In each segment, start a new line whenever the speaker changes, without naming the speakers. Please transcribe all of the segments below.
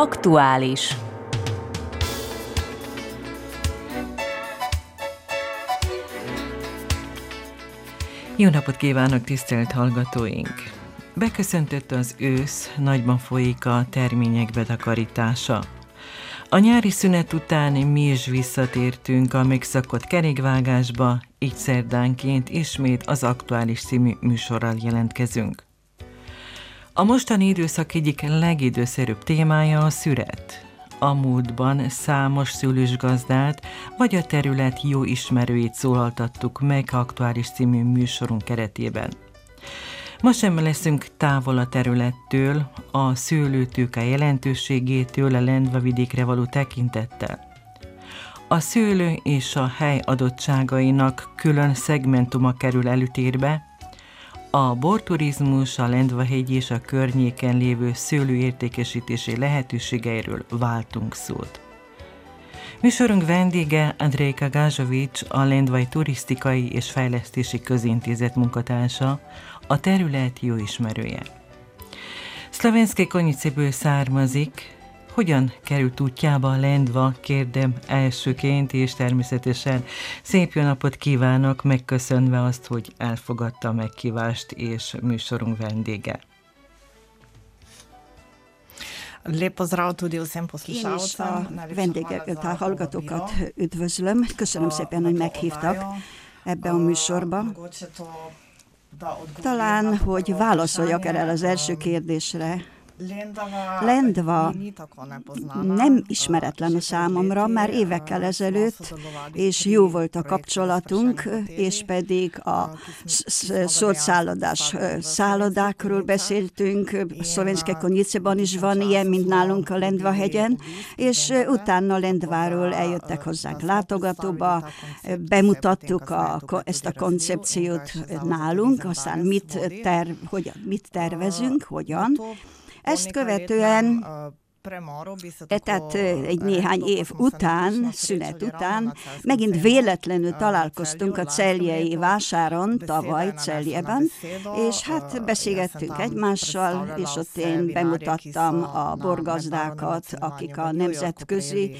Aktuális. Jó napot kívánok, tisztelt hallgatóink! Beköszöntött az ősz, nagyban folyik a termények betakarítása. A nyári szünet után mi is visszatértünk a megszakott kerékvágásba, így szerdánként ismét az aktuális című műsorral jelentkezünk. A mostani időszak egyik legidőszerűbb témája a szüret. A múltban számos szülősgazdát vagy a terület jó ismerőit szólaltattuk meg aktuális című műsorunk keretében. Ma sem leszünk távol a területtől, a szőlőtőke jelentőségétől a Lendva vidékre való tekintettel. A szőlő és a hely adottságainak külön szegmentuma kerül előtérbe, a borturizmus, a Lendvahegy és a környéken lévő szőlőértékesítési lehetőségeiről váltunk szót. Műsorunk vendége Andrejka Gázsovics, a Lendvai Turisztikai és Fejlesztési Közintézet munkatársa, a terület jó ismerője. Szlovenszki Konyicéből származik, hogyan került útjába a Lendva, kérdem elsőként, és természetesen szép jó napot kívánok, megköszönve azt, hogy elfogadta a megkívást és műsorunk vendége.
Lep pozdrav tudi vsem poslušalcem.
Vendégeket, a hallgatókat üdvözlöm. Köszönöm szépen, hogy meghívtak ebbe a műsorba. Talán, hogy válaszoljak erre az első kérdésre, Lendva nem ismeretlen a számomra, már évekkel ezelőtt, és jó volt a kapcsolatunk, és pedig a szálladás szállodákról beszéltünk, Szlovenszke Konyiceban is van ilyen, mint nálunk a Lendva hegyen, és utána Lendváról eljöttek hozzánk látogatóba, bemutattuk a, ezt a koncepciót nálunk, aztán mit, ter, hogy, mit tervezünk, hogyan, ezt követően E, tehát egy néhány év után, szünet után, megint véletlenül találkoztunk a celjei vásáron, tavaly Celjeben, és hát beszélgettünk egymással, és ott én bemutattam a borgazdákat, akik a nemzetközi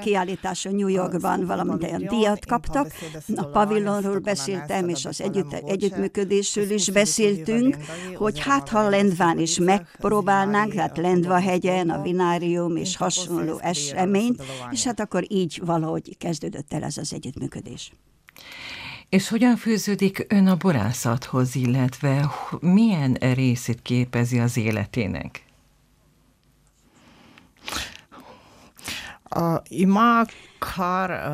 kiállításon New Yorkban valamint olyan díjat kaptak. A pavilonról beszéltem, és az együtt, együttműködésről is beszéltünk, hogy hát ha Lendván is megpróbál csinálnánk, tehát Lendva hegyen, a vinárium és hasonló eseményt, és hát akkor így valahogy kezdődött el ez az együttműködés.
És hogyan fűződik ön a borászathoz, illetve milyen részét képezi az életének?
Ima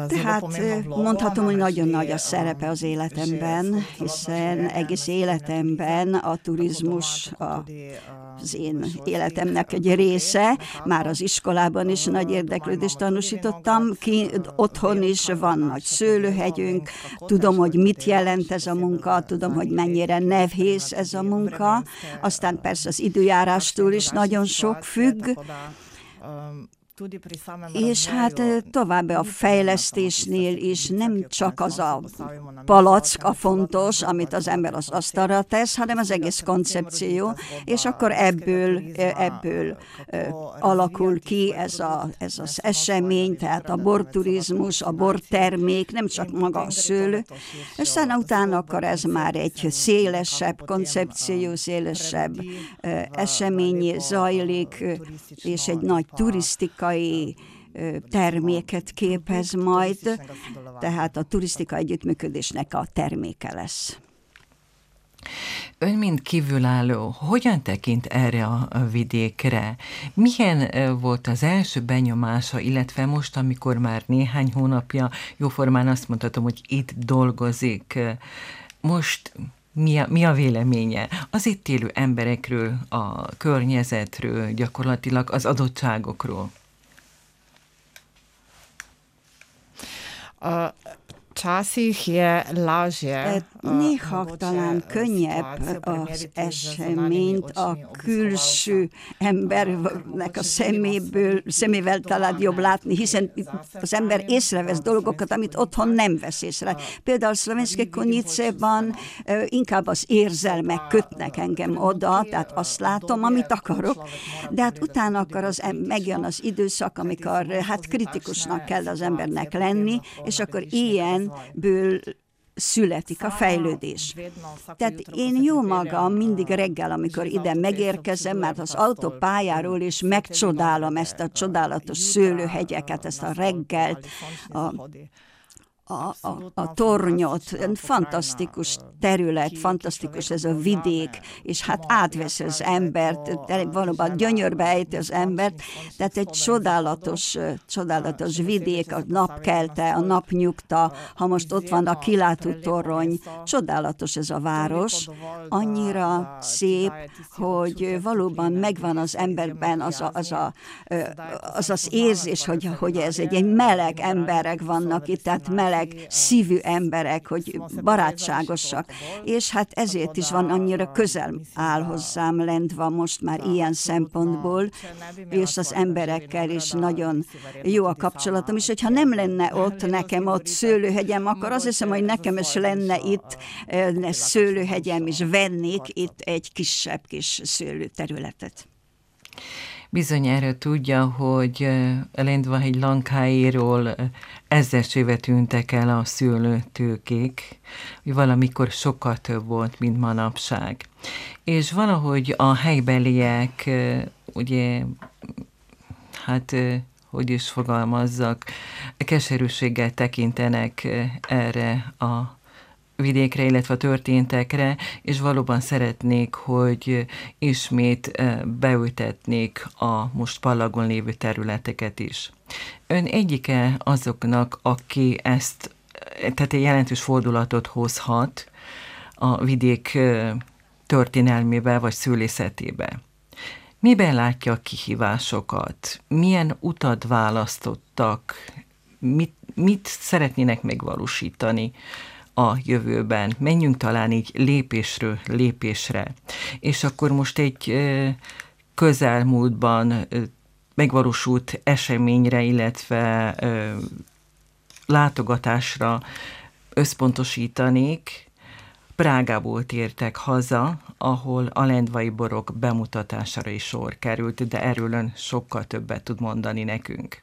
tehát mondhatom, hogy nagyon nagy a szerepe az életemben, hiszen egész életemben a turizmus az én életemnek egy része. Már az iskolában is nagy érdeklődést tanúsítottam, ki otthon is van nagy szőlőhegyünk, tudom, hogy mit jelent ez a munka, tudom, hogy mennyire nehéz ez a munka, aztán persze az időjárástól is nagyon sok függ, és hát tovább a fejlesztésnél is nem csak az a palack a fontos, amit az ember az asztalra tesz, hanem az egész koncepció, és akkor ebből, ebből alakul ki ez, a, ez az esemény, tehát a borturizmus, a bortermék, nem csak maga a szőlő, aztán utána akkor ez már egy szélesebb koncepció, szélesebb esemény zajlik, és egy nagy turisztika turisztikai terméket képez majd, tehát a turisztika együttműködésnek a terméke lesz.
Ön, mint kívülálló, hogyan tekint erre a vidékre? Milyen volt az első benyomása, illetve most, amikor már néhány hónapja, jóformán azt mondhatom, hogy itt dolgozik, most mi a, mi a véleménye az itt élő emberekről, a környezetről, gyakorlatilag az adottságokról?
Včasih je lažje.
Néha talán könnyebb az eseményt a külső embernek a szeméből, szemével talán jobb látni, hiszen az ember észrevesz dolgokat, amit otthon nem vesz észre. Például Szlovenszke Koniceban inkább az érzelmek kötnek engem oda, tehát azt látom, amit akarok, de hát utána akar az, megjön az időszak, amikor hát kritikusnak kell az embernek lenni, és akkor ilyenből születik a fejlődés. Tehát én jó magam mindig reggel, amikor ide megérkezem, mert az autópályáról is megcsodálom ezt a csodálatos szőlőhegyeket, ezt a reggelt, a a, a, a tornyot, fantasztikus terület, fantasztikus ez a vidék, és hát átvesz az embert, valóban gyönyörbe ejti az embert, tehát egy csodálatos, csodálatos vidék, a napkelte, a napnyugta, ha most ott van a kilátó torony, csodálatos ez a város, annyira szép, hogy valóban megvan az emberben az a, az, a, az, az érzés, hogy, hogy ez egy, egy meleg emberek vannak itt, tehát meleg meleg szívű emberek, hogy barátságosak, és hát ezért is van annyira közel áll hozzám Lendva most már ilyen szempontból, és az emberekkel is nagyon jó a kapcsolatom, és hogyha nem lenne ott nekem ott szőlőhegyem, akkor azt hiszem, hogy nekem is lenne itt szőlőhegyem, és vennék itt egy kisebb kis szőlőterületet.
Bizonyára tudja, hogy Lendvahegy lankáiról ezerséve tűntek el a szőlőtőkék, valamikor sokkal több volt, mint manapság. És valahogy a helybeliek, ugye, hát hogy is fogalmazzak, keserűséggel tekintenek erre a vidékre, illetve a történtekre, és valóban szeretnék, hogy ismét beültetnék a most pallagon lévő területeket is. Ön egyike azoknak, aki ezt, tehát egy jelentős fordulatot hozhat a vidék történelmébe vagy szülészetébe. Miben látja a kihívásokat? Milyen utat választottak? Mit, mit szeretnének megvalósítani? A jövőben. Menjünk talán így lépésről lépésre. És akkor most egy közelmúltban megvalósult eseményre, illetve látogatásra összpontosítanék. Prágából tértek haza, ahol a lendvai borok bemutatására is sor került, de erről ön sokkal többet tud mondani nekünk.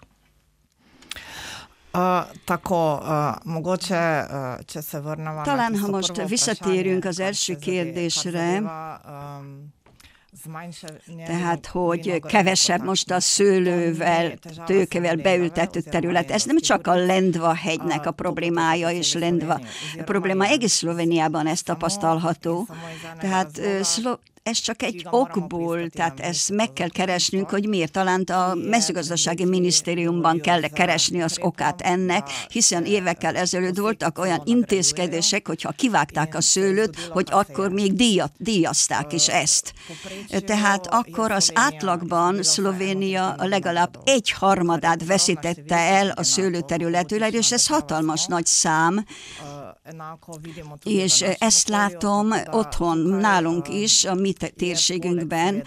Uh, tako, uh, mogoče, uh, če se vrnemo
Talán, ha most visszatérünk az első kérdésre, tehát, hogy kevesebb most a szőlővel, tőkevel beültetett terület. Ez nem csak a Lendva hegynek a problémája, és Lendva probléma, egész Szlovéniában ezt tapasztalható. Tehát ez csak egy okból, tehát ezt meg kell keresnünk, hogy miért. Talán a mezőgazdasági minisztériumban kell keresni az okát ennek, hiszen évekkel ezelőtt voltak olyan intézkedések, hogyha kivágták a szőlőt, hogy akkor még díjat, díjazták is ezt. Tehát akkor az átlagban Szlovénia legalább egy harmadát veszítette el a szőlőterületről, és ez hatalmas nagy szám, és ezt látom otthon nálunk is, a mi térségünkben,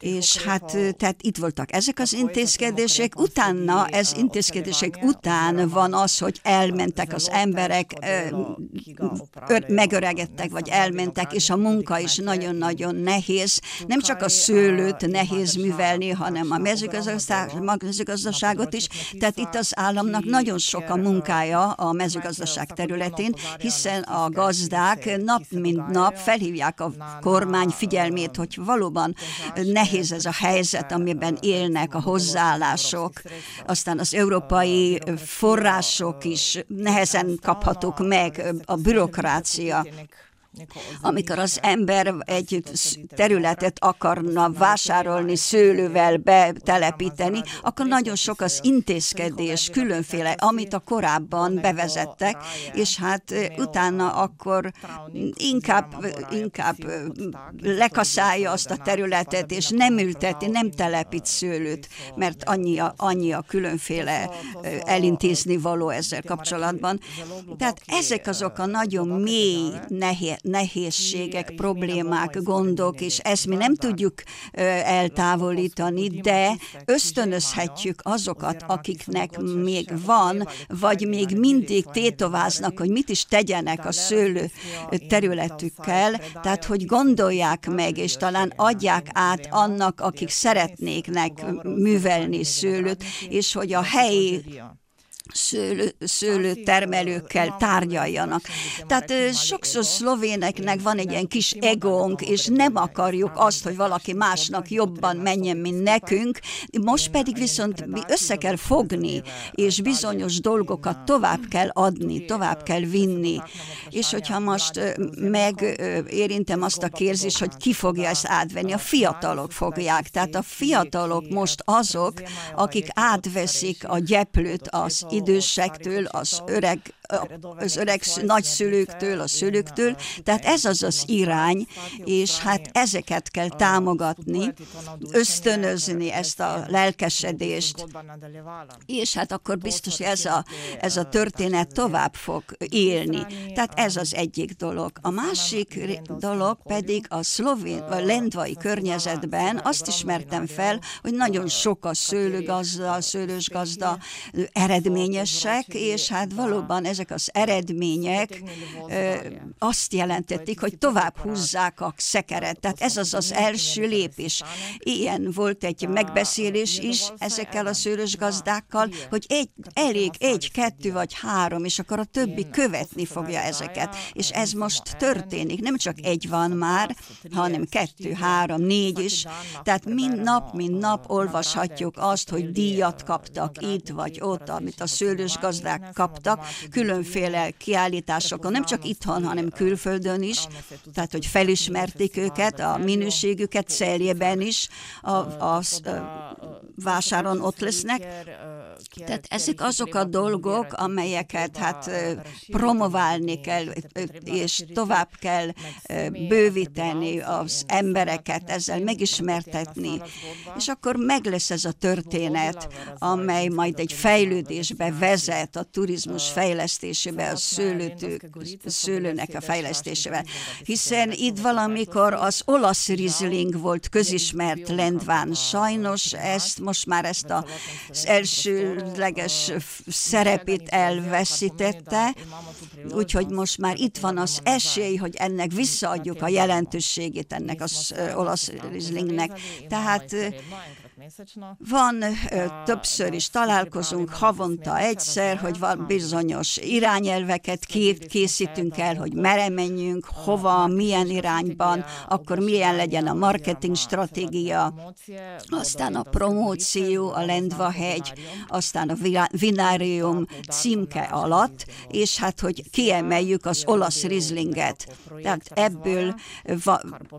és hát tehát itt voltak ezek az intézkedések, utána, ez intézkedések után van az, hogy elmentek az emberek, megöregedtek, vagy elmentek, és a munka is nagyon-nagyon nehéz. Nem csak a szőlőt nehéz művelni, hanem a mezőgazdaságot is. Tehát itt az államnak nagyon sok a munkája a mezőgazdaság területén, hiszen a gazdák nap mint nap felhívják a kormány figyelmét, hogy valóban nehéz nehéz ez a helyzet, amiben élnek a hozzáállások, aztán az európai források is nehezen kaphatók meg, a bürokrácia amikor az ember egy területet akarna vásárolni, szőlővel betelepíteni, akkor nagyon sok az intézkedés, különféle, amit a korábban bevezettek, és hát utána akkor inkább, inkább lekaszálja azt a területet, és nem ülteti, nem telepít szőlőt, mert annyi a, annyi a különféle elintézni való ezzel kapcsolatban. Tehát ezek azok a nagyon mély nehézségek, problémák, gondok, és ezt mi nem tudjuk eltávolítani, de ösztönözhetjük azokat, akiknek még van, vagy még mindig tétováznak, hogy mit is tegyenek a szőlő területükkel, tehát hogy gondolják meg, és talán adják át annak, akik szeretnéknek művelni szőlőt, és hogy a helyi szőlő, szőlőtermelőkkel tárgyaljanak. Tehát sokszor szlovéneknek van egy ilyen kis egónk, és nem akarjuk azt, hogy valaki másnak jobban menjen, mint nekünk. Most pedig viszont mi össze kell fogni, és bizonyos dolgokat tovább kell adni, tovább kell vinni. És hogyha most megérintem azt a kérdést, hogy ki fogja ezt átvenni, a fiatalok fogják. Tehát a fiatalok most azok, akik átveszik a gyeplőt az idősektől, az öreg az öreg nagyszülőktől, a szülőktől, tehát ez az az irány, és hát ezeket kell támogatni, ösztönözni ezt a lelkesedést, és hát akkor biztos, hogy ez a, ez a történet tovább fog élni. Tehát ez az egyik dolog. A másik dolog pedig a szlovén, vagy lendvai környezetben azt ismertem fel, hogy nagyon sok a szőlőgazda, a szőlősgazda eredményesek, és hát valóban ez ezek az eredmények azt jelentették, hogy tovább húzzák a szekeret. Tehát ez az az első lépés. Ilyen volt egy megbeszélés is ezekkel a szőrös gazdákkal, hogy egy, elég egy, kettő vagy három, és akkor a többi követni fogja ezeket. És ez most történik. Nem csak egy van már, hanem kettő, három, négy is. Tehát mind nap, mind nap olvashatjuk azt, hogy díjat kaptak itt vagy ott, amit a szőlős gazdák kaptak, külön különféle kiállításokon, nem csak itthon, hanem külföldön is, tehát hogy felismerték őket, a minőségüket Celjében is, a, a, a vásáron ott lesznek. Tehát ezek azok a dolgok, amelyeket hát promoválni kell, és tovább kell bővíteni az embereket, ezzel megismertetni. És akkor meg lesz ez a történet, amely majd egy fejlődésbe vezet a turizmus fejlesztésébe, a szőlőtő, szőlőnek a fejlesztésébe. Hiszen itt valamikor az olasz rizling volt közismert lendván. Sajnos ezt most már ezt az elsőleges szerepét elveszítette, úgyhogy most már itt van az esély, hogy ennek visszaadjuk a jelentőségét ennek az olasz rizlingnek. Tehát van, többször is találkozunk, havonta egyszer, hogy van bizonyos irányelveket készítünk el, hogy mere menjünk, hova, milyen irányban, akkor milyen legyen a marketing stratégia, aztán a promóció, a Lendva hegy, aztán a vinárium címke alatt, és hát, hogy kiemeljük az olasz rizlinget. Tehát ebből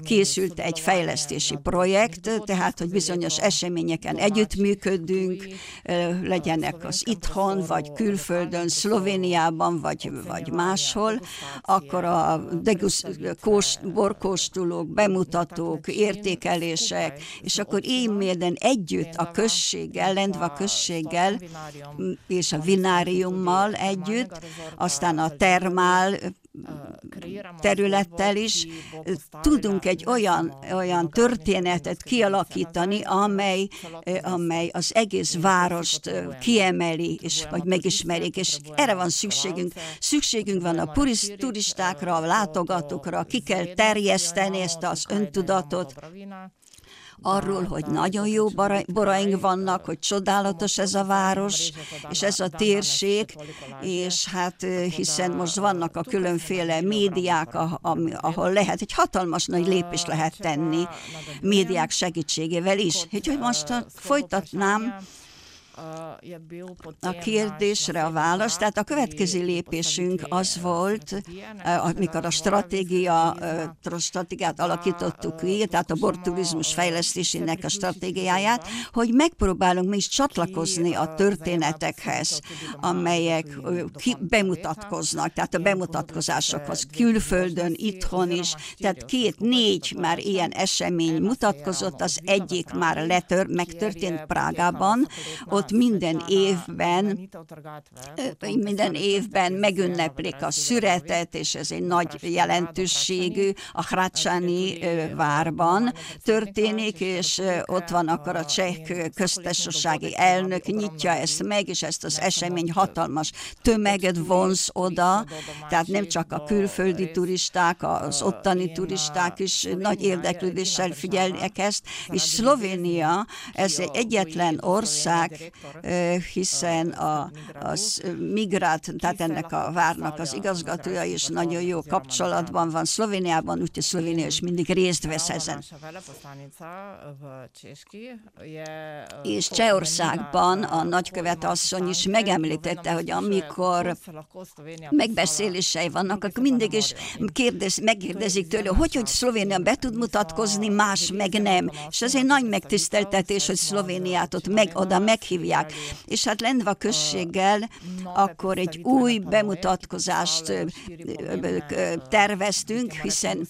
készült egy fejlesztési projekt, tehát, hogy bizonyos események eseményeken együttműködünk, legyenek az itthon, vagy külföldön, Szlovéniában, vagy, vagy máshol, akkor a degusz, kóst, borkóstolók, bemutatók, értékelések, és így émérden együtt a községgel, Lendva községgel és a vináriummal együtt, aztán a termál területtel is tudunk egy olyan, olyan történetet kialakítani, amely, amely az egész várost kiemeli, és vagy megismerik, és erre van szükségünk. Szükségünk van a turistákra, a látogatókra, ki kell terjeszteni ezt az öntudatot, arról, hogy nagyon jó boraink vannak, hogy csodálatos ez a város, és ez a térség, és hát hiszen most vannak a különféle médiák, ahol lehet, egy hatalmas nagy lépést lehet tenni médiák segítségével is. Úgyhogy most folytatnám a kérdésre a válasz. Tehát a következő lépésünk az volt, amikor a stratégia, a stratégiát alakítottuk ki, tehát a borturizmus fejlesztésének a stratégiáját, hogy megpróbálunk mi is csatlakozni a történetekhez, amelyek ki, bemutatkoznak, tehát a bemutatkozásokhoz külföldön, itthon is, tehát két-négy már ilyen esemény mutatkozott, az egyik már letör, megtörtént Prágában, ott minden évben, minden évben megünneplik a szüretet, és ez egy nagy jelentőségű, a Hrácsáni várban történik, és ott van akkor a cseh köztársasági elnök, nyitja ezt meg, és ezt az esemény hatalmas tömeget vonz oda, tehát nem csak a külföldi turisták, az ottani turisták is nagy érdeklődéssel figyelnek ezt, és Szlovénia, ez egy egyetlen ország, hiszen a, az migrát, tehát ennek a várnak az igazgatója is nagyon jó kapcsolatban van Szlovéniában, úgyhogy Szlovénia is mindig részt vesz ezen. És Csehországban a nagykövet asszony is megemlítette, hogy amikor megbeszélései vannak, akkor mindig is kérdez, megkérdezik tőle, hogy, hogy Szlovénia be tud mutatkozni, más meg nem. És ez egy nagy megtiszteltetés, hogy Szlovéniát ott meg, oda meghívják. És hát Lendva községgel akkor egy új bemutatkozást terveztünk, hiszen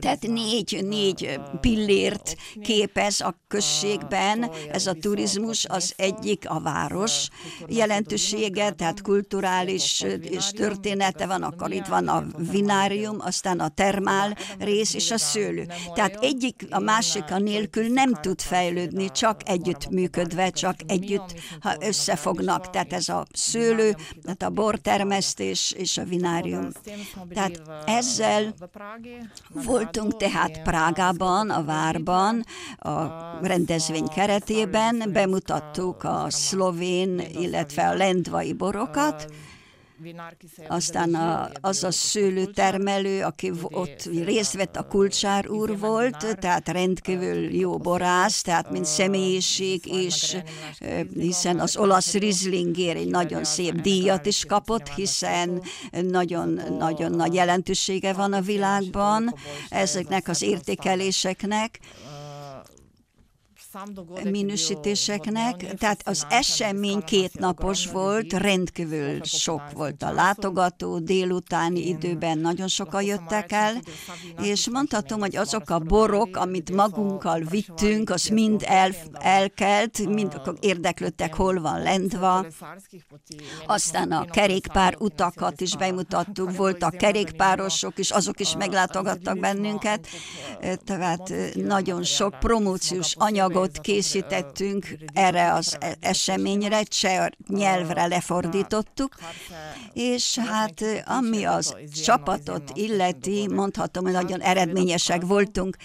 tehát négy, négy pillért képez a községben. ez a turizmus, az egyik a város jelentősége, tehát kulturális és története van, akkor itt van a vinárium, aztán a termál rész és a szőlő. Tehát egyik a másik a nélkül nem tud fejlődni, csak együtt működve, csak együtt, ha összefognak. Tehát ez a szőlő, tehát a bortermesztés és a vinárium. Tehát ezzel voltunk tehát Prágában, a várban, a rendezvény keretében, bemutattuk a szlovén, illetve a lendvai borokat, aztán a, az a szőlőtermelő, aki ott részt vett, a Kulcsár úr volt, tehát rendkívül jó borász, tehát mint személyiség, és hiszen az olasz Rizlingér egy nagyon szép díjat is kapott, hiszen nagyon-nagyon nagy jelentősége van a világban ezeknek az értékeléseknek minősítéseknek, tehát az esemény kétnapos volt, rendkívül sok volt a látogató, délutáni időben nagyon sokan jöttek el, és mondhatom, hogy azok a borok, amit magunkkal vittünk, az mind el, elkelt, mind érdeklődtek, hol van lendva. Aztán a kerékpár utakat is bemutattuk, voltak kerékpárosok is, azok is meglátogattak bennünket, tehát nagyon sok promóciós anyagot anyagot készítettünk erre az e- eseményre, cseh nyelvre lefordítottuk, és hát ami az csapatot illeti, mondhatom, hogy nagyon eredményesek voltunk.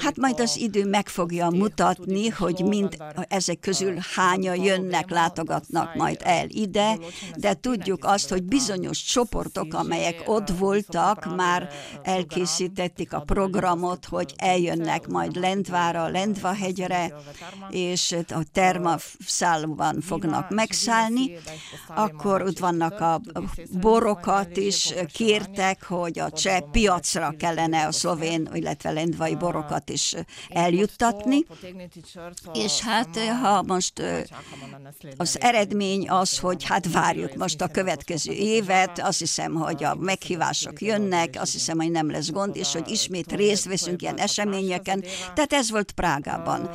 Hát majd az idő meg fogja mutatni, hogy mind ezek közül hányan jönnek, látogatnak majd el ide, de tudjuk azt, hogy bizonyos csoportok, amelyek ott voltak, már elkészítették a programot, hogy eljönnek majd Lendvára, Lendvahegyre, helyre, és a termaszállóban fognak megszállni, akkor ott vannak a borokat is, kértek, hogy a cseh piacra kellene a szlovén, illetve lendvai borokat is eljuttatni, és hát ha most az eredmény az, hogy hát várjuk most a következő évet, azt hiszem, hogy a meghívások jönnek, azt hiszem, hogy nem lesz gond, és hogy ismét részt veszünk ilyen eseményeken. Tehát ez volt Prágában.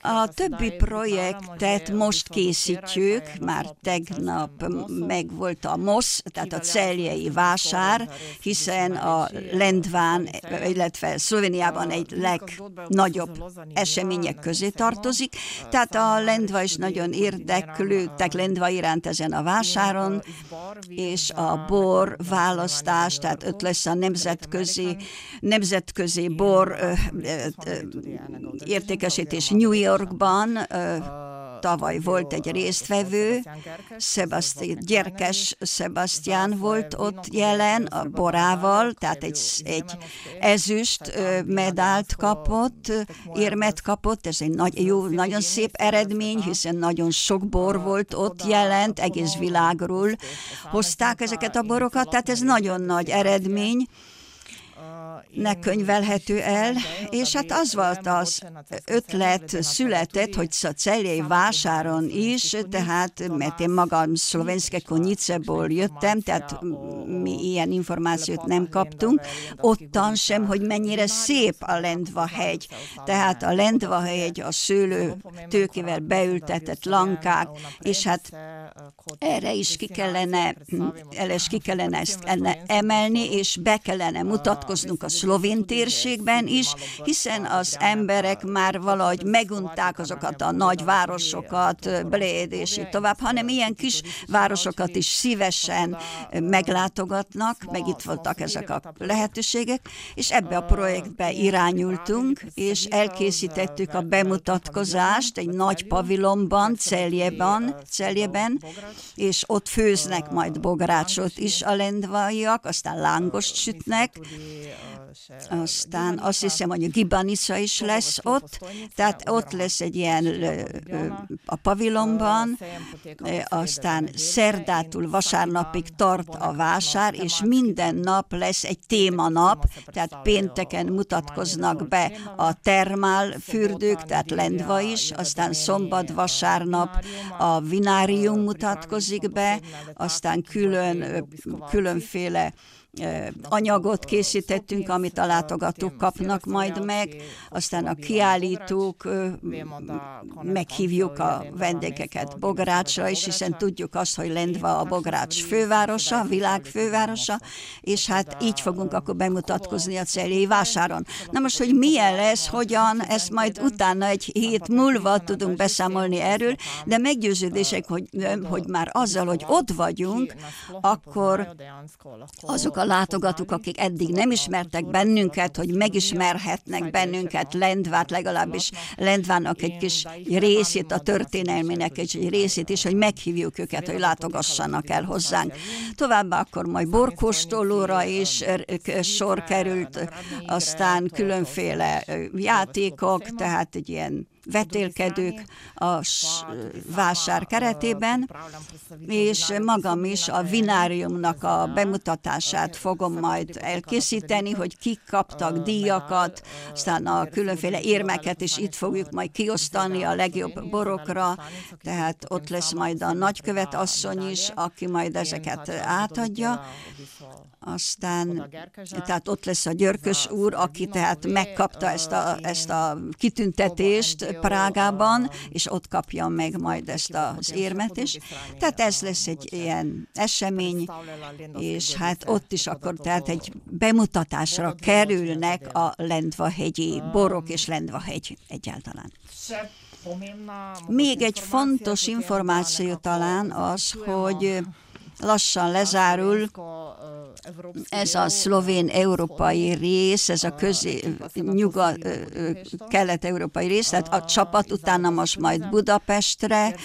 A többi projektet most készítjük, már tegnap meg volt a MOSZ, tehát a celjei vásár, hiszen a Lendván, illetve Szlovéniában egy legnagyobb események közé tartozik, tehát a Lendva is nagyon érdeklődtek Lendva iránt ezen a vásáron, és a bor választás, tehát ott lesz a nemzetközi, nemzetközi bor értékesítés és New Yorkban tavaly volt egy résztvevő, Sebastian, Gyerkes Sebastian volt ott jelen a borával, tehát egy, egy ezüst medált kapott, érmet kapott, ez egy nagy, jó, nagyon szép eredmény, hiszen nagyon sok bor volt ott jelent, egész világról hozták ezeket a borokat, tehát ez nagyon nagy eredmény ne könyvelhető el, és hát az volt az ötlet született, hogy a celjei vásáron is, tehát, mert én magam szlovenszke Koniceból jöttem, tehát mi ilyen információt nem kaptunk, ottan sem, hogy mennyire szép a Lendva hegy. Tehát a Lendva hegy, a szőlő tőkével beültetett lankák, és hát erre is ki kellene, erre is ki kellene ezt emelni, és be kellene mutatkoznunk a szlovén térségben is, hiszen az emberek már valahogy megunták azokat a nagy városokat, Bléd és így tovább, hanem ilyen kis városokat is szívesen meglátogatnak, meg itt voltak ezek a lehetőségek, és ebbe a projektbe irányultunk, és elkészítettük a bemutatkozást egy nagy pavilonban, Celjében, Celjében, és ott főznek majd bográcsot is a lendvaiak, aztán lángost sütnek, aztán azt hiszem, hogy a Gibanica is lesz ott, tehát ott lesz egy ilyen a pavilonban, aztán szerdától vasárnapig tart a vásár, és minden nap lesz egy témanap, tehát pénteken mutatkoznak be a termál fürdők, tehát Lendva is, aztán szombat, vasárnap a vinárium mutatkozik be, aztán külön, különféle anyagot készítettünk, amit a látogatók kapnak majd meg, aztán a kiállítók, meghívjuk a vendégeket Bográcsra is, hiszen tudjuk azt, hogy Lendva a Bogrács fővárosa, világ fővárosa, és hát így fogunk akkor bemutatkozni a celjei vásáron. Na most, hogy milyen lesz, hogyan, ezt majd utána egy hét múlva tudunk beszámolni erről, de meggyőződések, hogy, hogy már azzal, hogy ott vagyunk, akkor azok a látogatók, akik eddig nem ismertek bennünket, hogy megismerhetnek bennünket, Lendvát, legalábbis Lendvának egy kis részét, a történelmének egy részét is, hogy meghívjuk őket, hogy látogassanak el hozzánk. Továbbá akkor majd borkóstolóra is sor került, aztán különféle játékok, tehát egy ilyen vetélkedők a vásár keretében, és magam is a vináriumnak a bemutatását fogom majd elkészíteni, hogy kik kaptak díjakat, aztán a különféle érmeket is itt fogjuk majd kiosztani a legjobb borokra, tehát ott lesz majd a nagykövet asszony is, aki majd ezeket átadja aztán, tehát ott lesz a Györkös úr, aki tehát megkapta ezt a, ezt a kitüntetést Prágában, és ott kapja meg majd ezt az érmet is. Tehát ez lesz egy ilyen esemény, és hát ott is akkor tehát egy bemutatásra kerülnek a Lendvahegyi borok és Lendvahegy egyáltalán. Még egy fontos információ talán az, hogy lassan lezárul ez a szlovén európai rész, ez a közé, nyugat, kelet-európai rész, tehát a csapat utána most majd Budapestre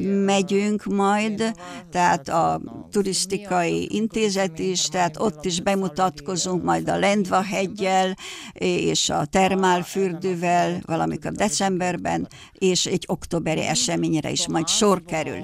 megyünk majd, tehát a turisztikai intézet is, tehát ott is bemutatkozunk majd a Lendva hegyel és a termálfürdővel valamikor decemberben, és egy októberi eseményre is majd sor kerül.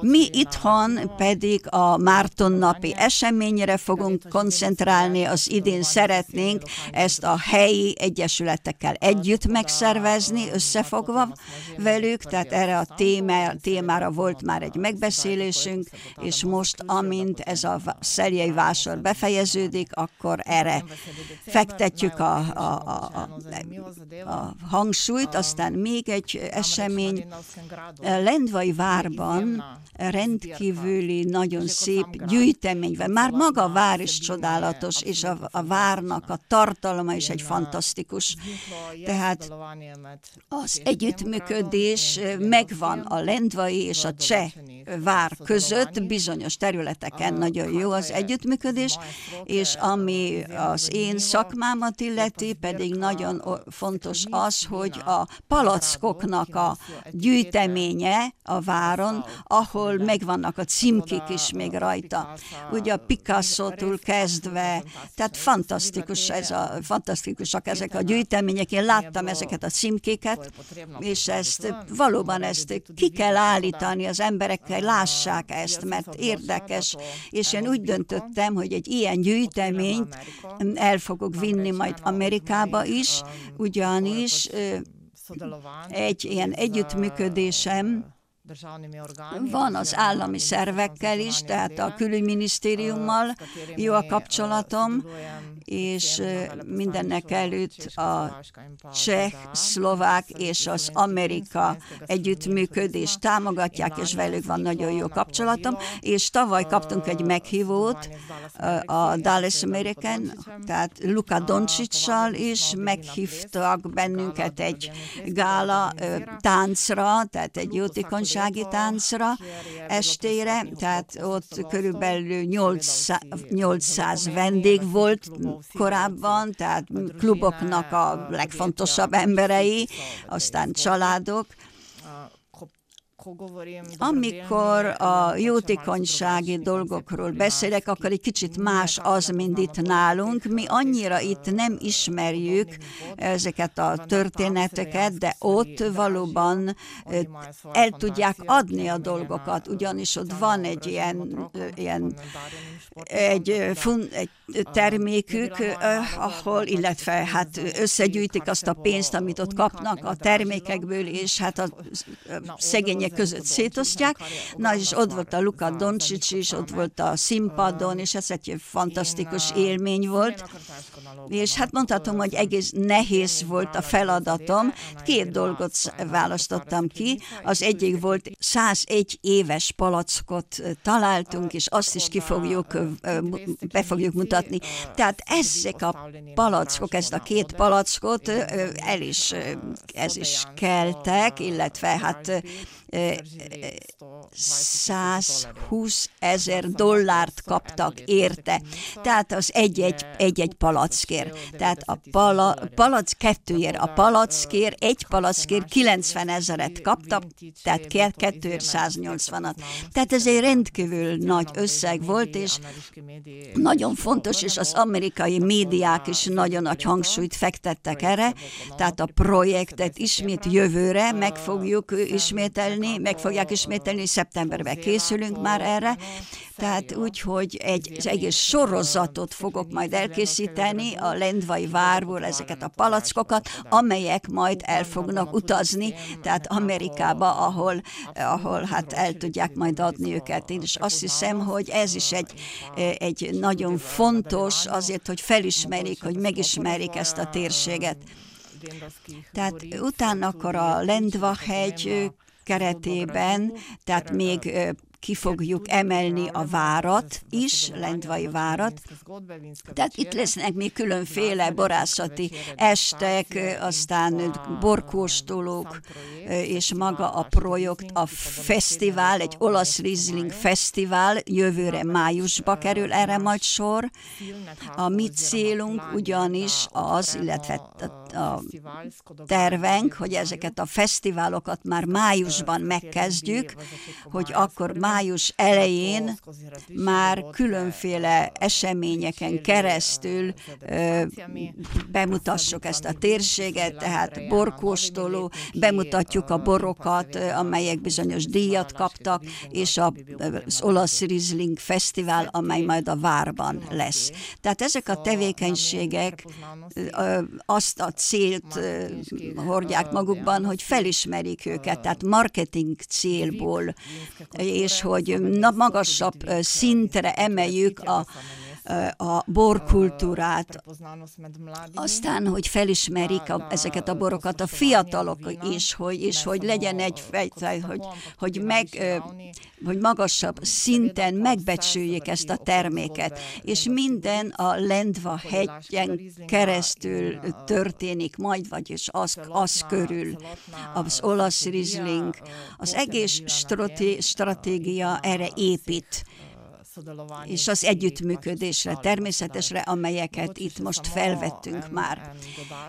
Mi itthon pedig a Márton napi eseményre fogunk koncentrálni, az idén szeretnénk ezt a helyi egyesületekkel együtt megszervezni, összefogva velük, tehát erre a téma, témára volt már egy megbeszélésünk, és most, amint ez a szerjei vásár befejeződik, akkor erre fektetjük a, a, a, a, a hangsúlyt, aztán még egy esemény, Lendvai várban rendkívüli nagyon szép gyűjtemény van. Már maga a vár is csodálatos, és a, a várnak a tartalma is egy fantasztikus. Tehát az együttműködés megvan a lendvai és a cseh vár között, bizonyos területeken nagyon jó az együttműködés, és ami az én szakmámat illeti, pedig nagyon fontos az, hogy a palackoknak a gyűjteménye a váron, ahol megvannak a címkék is még rajta. Ugye a Picasso-tól kezdve, tehát fantasztikus ez a, fantasztikusak ezek a gyűjtemények. Én láttam ezeket a címkéket, és ezt valóban ezt ki kell állítani az emberekkel, lássák ezt, mert érdekes, és én úgy döntöttem, hogy egy ilyen gyűjteményt el fogok vinni majd Amerikába is, ugyanis egy ilyen együttműködésem van az állami szervekkel is, tehát a külügyminisztériummal jó a kapcsolatom, és mindennek előtt a cseh, szlovák és az Amerika együttműködés támogatják, és velük van nagyon jó kapcsolatom, és tavaly kaptunk egy meghívót a Dallas American, tehát Luka Doncsicsal is meghívtak bennünket egy gála táncra, tehát egy jótékonysági táncra estére, tehát ott körülbelül 800, 800 vendég volt korábban, tehát kluboknak a legfontosabb emberei, aztán családok, amikor a jótékonysági dolgokról beszélek, akkor egy kicsit más az, mint itt nálunk. Mi annyira itt nem ismerjük ezeket a történeteket, de ott valóban el tudják adni a dolgokat, ugyanis ott van egy ilyen, ilyen egy, fun, egy termékük, ahol, illetve hát összegyűjtik azt a pénzt, amit ott kapnak a termékekből, és hát a szegények között szétosztják. Na, és ott volt a Luka Doncsics is, ott volt a színpadon, és ez egy fantasztikus élmény volt. És hát mondhatom, hogy egész nehéz volt a feladatom. Két dolgot választottam ki. Az egyik volt 101 éves palackot találtunk, és azt is ki fogjuk, be fogjuk mutatni. Tehát ezek a palackok, ezt a két palackot el is, ez is keltek, illetve hát 120 ezer dollárt kaptak érte. Tehát az egy-egy, egy-egy palackér. Tehát a pala, palac kettőért, a palackér, egy palackér 90 ezeret kaptak, tehát 280-at. Tehát ez egy rendkívül nagy összeg volt, és nagyon fontos, és az amerikai médiák is nagyon nagy hangsúlyt fektettek erre, tehát a projektet ismét jövőre meg fogjuk ismételni, meg fogják ismételni, szeptemberben készülünk már erre, tehát úgy, hogy egy egész sorozatot fogok majd elkészíteni a Lendvai várból ezeket a palackokat, amelyek majd el fognak utazni, tehát Amerikába, ahol, ahol hát el tudják majd adni őket. Én is azt hiszem, hogy ez is egy, egy nagyon fontos azért, hogy felismerik, hogy megismerik ezt a térséget. Tehát utána akkor a Lendva hegy keretében, tehát még ki fogjuk emelni a várat is, Lendvai várat. Tehát itt lesznek még különféle borászati estek, aztán borkóstolók, és maga a projekt, a fesztivál, egy olasz Riesling fesztivál jövőre májusba kerül erre majd sor. A mi célunk ugyanis az, illetve a tervenk, hogy ezeket a fesztiválokat már májusban megkezdjük, hogy akkor május elején már különféle eseményeken keresztül bemutassuk ezt a térséget, tehát borkóstoló, bemutatjuk a borokat, amelyek bizonyos díjat kaptak, és az olasz Riesling Fesztivál, amely majd a várban lesz. Tehát ezek a tevékenységek azt a célt hordják magukban, hogy felismerik őket, tehát marketing célból, és hogy magasabb szintre emeljük a a borkultúrát, aztán, hogy felismerik a, ezeket a borokat a fiatalok is, hogy, és hogy legyen egy fejtel, hogy, hogy, meg, hogy magasabb szinten megbecsüljék ezt a terméket, és minden a Lendva hegyen keresztül történik majd, vagyis az, az körül, az olasz Riesling, az egész stratégia erre épít és az együttműködésre természetesre, amelyeket itt most felvettünk már.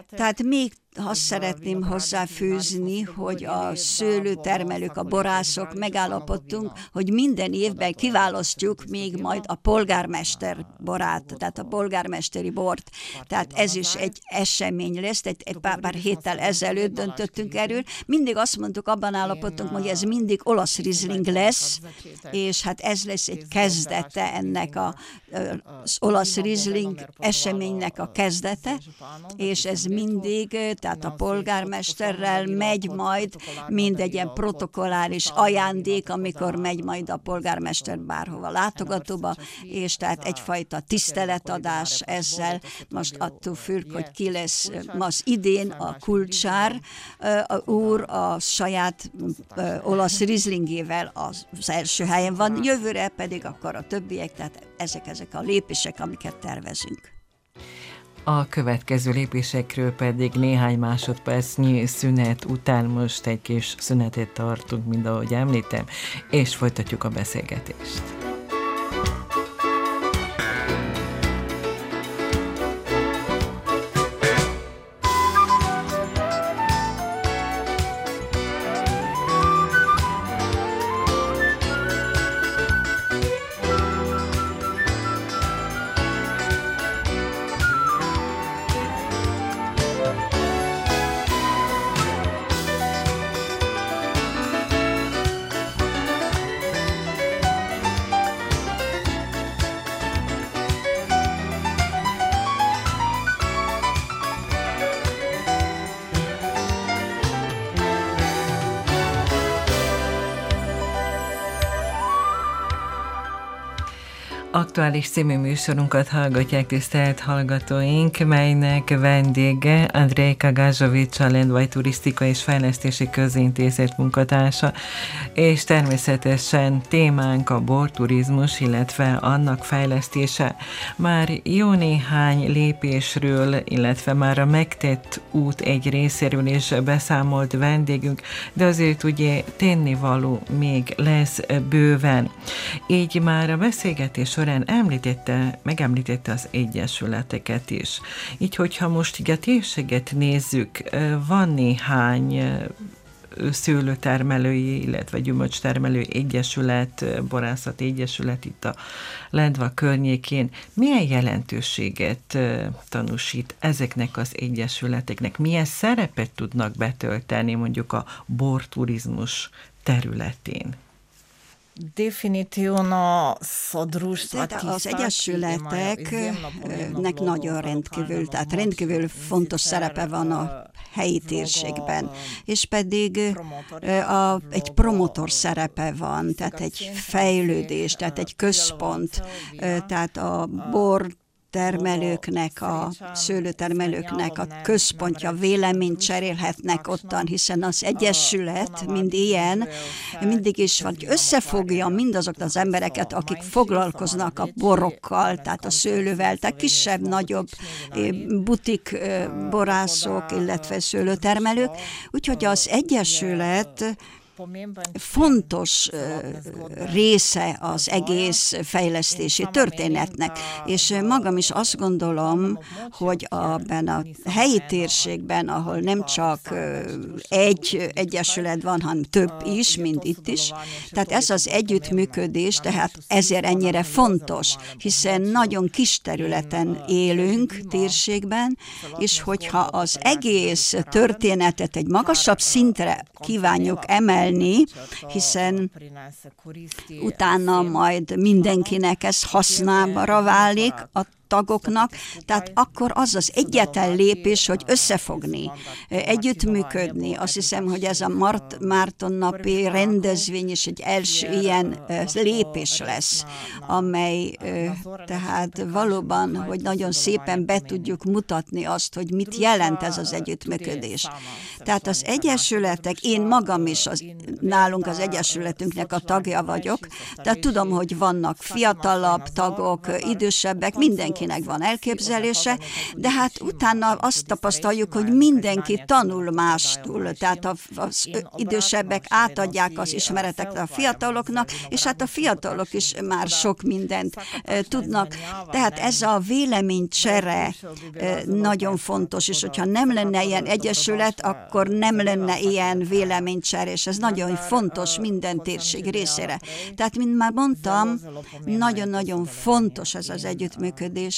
Tehát még azt szeretném hozzáfűzni, hogy a szőlőtermelők, a borászok megállapodtunk, hogy minden évben kiválasztjuk még majd a polgármester borát, tehát a polgármesteri bort. Tehát ez is egy esemény lesz, egy, egy pár, pár héttel ezelőtt döntöttünk erről. Mindig azt mondtuk, abban állapodtunk, hogy ez mindig olasz rizling lesz, és hát ez lesz egy kezdete ennek a, az olasz rizling eseménynek a kezdete, és ez mindig tehát a polgármesterrel megy majd mindegy ilyen protokolláris ajándék, amikor megy majd a polgármester bárhova látogatóba, és tehát egyfajta tiszteletadás ezzel, most attól függ, hogy ki lesz most idén a kulcsár a úr a saját olasz rizlingével az első helyen van, jövőre pedig akkor a többiek, tehát ezek, ezek a lépések, amiket tervezünk.
A következő lépésekről pedig néhány másodpercnyi szünet után most egy kis szünetet tartunk, mint ahogy említem, és folytatjuk a beszélgetést. Aktuális című műsorunkat hallgatják tisztelt hallgatóink, melynek vendége Andrejka Gázsovics, a Lendvaj Turisztika és Fejlesztési Közintézet munkatársa, és természetesen témánk a borturizmus, illetve annak fejlesztése. Már jó néhány lépésről, illetve már a megtett út egy részéről is beszámolt vendégünk, de azért ugye tennivaló még lesz bőven. Így már a beszélgetés során említette, megemlítette az egyesületeket is. Így, hogyha most így a térséget nézzük, van néhány szőlőtermelői, illetve gyümölcstermelő egyesület, borászat egyesület itt a Lendva környékén. Milyen jelentőséget tanúsít ezeknek az egyesületeknek? Milyen szerepet tudnak betölteni mondjuk a borturizmus területén?
Az egyesületeknek nagyon rendkívül, tehát rendkívül fontos szerepe van a helyi térségben, és pedig a, egy promotor szerepe van, tehát egy fejlődés, tehát egy központ, tehát a bor termelőknek, a szőlőtermelőknek a központja véleményt cserélhetnek ottan, hiszen az Egyesület, mind ilyen, mindig is vagy összefogja mindazokat az embereket, akik foglalkoznak a borokkal, tehát a szőlővel, tehát kisebb, nagyobb butik borászok, illetve szőlőtermelők. Úgyhogy az Egyesület fontos része az egész fejlesztési történetnek, és magam is azt gondolom, hogy abban a helyi térségben, ahol nem csak egy egyesület van, hanem több is, mint itt is, tehát ez az együttműködés, tehát ezért ennyire fontos, hiszen nagyon kis területen élünk térségben, és hogyha az egész történetet egy magasabb szintre kívánjuk emelni, emelni, hiszen utána majd mindenkinek ez hasznára válik a tagoknak, tehát akkor az az egyetlen lépés, hogy összefogni, együttműködni. Azt hiszem, hogy ez a Mart, Márton napi rendezvény is egy első ilyen lépés lesz, amely tehát valóban, hogy nagyon szépen be tudjuk mutatni azt, hogy mit jelent ez az együttműködés. Tehát az egyesületek, én magam is az, nálunk az egyesületünknek a tagja vagyok, tehát tudom, hogy vannak fiatalabb tagok, idősebbek, mindenkinek van elképzelése, de hát utána azt tapasztaljuk, hogy mindenki tanul mástól, tehát az idősebbek átadják az ismereteket a fiataloknak, és hát a fiatalok is már sok mindent tudnak. Tehát ez a véleménycsere nagyon fontos, és hogyha nem lenne ilyen egyesület, akkor nem lenne ilyen véleménycsere, és ez nagyon fontos minden térség részére. Tehát, mint már mondtam, nagyon-nagyon fontos ez az együttműködés,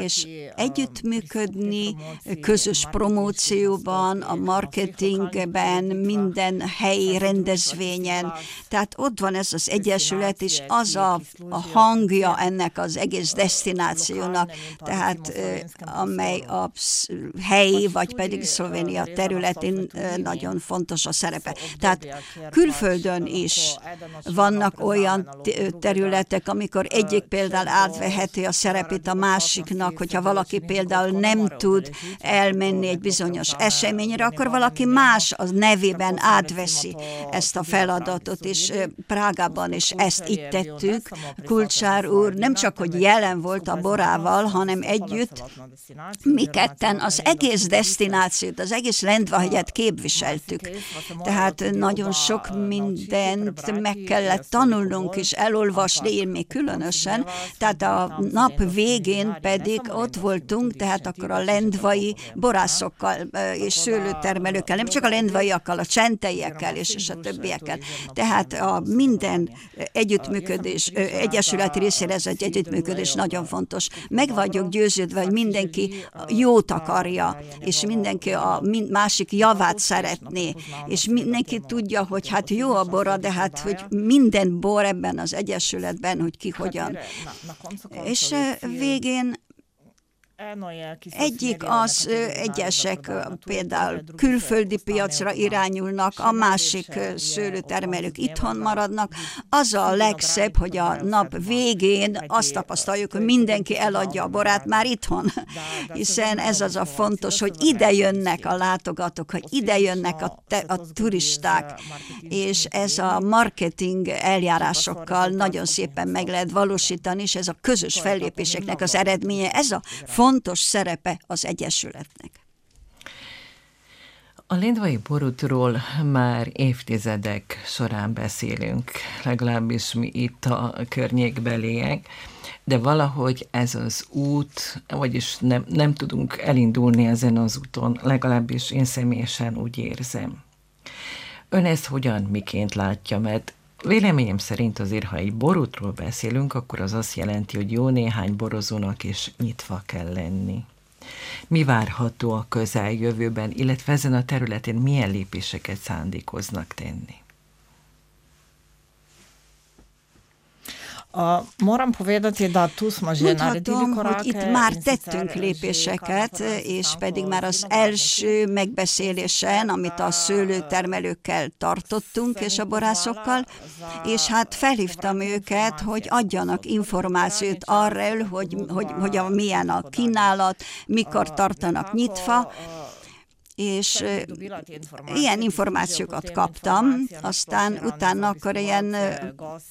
és együttműködni közös promócióban, a marketingben, minden helyi rendezvényen. Tehát ott van ez az egyesület, és az a, a hangja ennek az egész destinációnak, tehát amely a helyi, vagy pedig Szlovénia területén nagyon fontos a szerepe. Tehát külföldön is vannak olyan területek, amikor egyik például átveheti a szerepét a másiknak, hogyha valaki például nem tud elmenni egy bizonyos eseményre, akkor valaki más az nevében átveszi ezt a feladatot, és Prágában is ezt itt tettük. Kulcsár úr nem csak, hogy jelen volt a borával, hanem együtt mi ketten az egész destinációt, az egész Lendvahegyet képviseltük. Tehát nagyon sok mindent meg kellett tanulnunk és elolvasni, én még különösen. Tehát a nap végén pedig ott voltunk, tehát akkor a lendvai borászokkal és szőlőtermelőkkel, nem csak a lendvaiakkal, a csenteiekkel és, és a többiekkel. Tehát a minden együttműködés, egyesület részére ez egy együttműködés nagyon fontos. Meg vagyok győződve, hogy mindenki jót akarja, és mindenki a másik javát szeretné, és mindenki tudja, hogy hát jó a bora, de hát, hogy minden bor ebben az egyesületben, hogy ki hogyan. És végén egyik az egyesek például külföldi piacra irányulnak, a másik szőlőtermelők itthon maradnak. Az a legszebb, hogy a nap végén azt tapasztaljuk, hogy mindenki eladja a borát már itthon, hiszen ez az a fontos, hogy ide jönnek a látogatók, hogy ide jönnek a, te, a turisták, és ez a marketing eljárásokkal nagyon szépen meg lehet valósítani, és ez a közös fellépéseknek az eredménye, ez a fontos fontos szerepe az Egyesületnek.
A lindvai borútról már évtizedek során beszélünk, legalábbis mi itt a környékbeliek, de valahogy ez az út, vagyis nem, nem tudunk elindulni ezen az úton, legalábbis én személyesen úgy érzem. Ön ezt hogyan, miként látja, mert Véleményem szerint azért, ha egy borútról beszélünk, akkor az azt jelenti, hogy jó néhány borozónak is nyitva kell lenni. Mi várható a közeljövőben, illetve ezen a területen milyen lépéseket szándékoznak tenni?
A, moram povedati, da tu smo že naredili korake.
hogy itt már tettünk lépéseket, és pedig már az első megbeszélésen, amit a szőlőtermelőkkel tartottunk, és a borászokkal, és hát felhívtam őket, hogy adjanak információt arról, hogy, hogy, hogy a, milyen a kínálat, mikor tartanak nyitva, és ilyen információkat kaptam, aztán utána akkor ilyen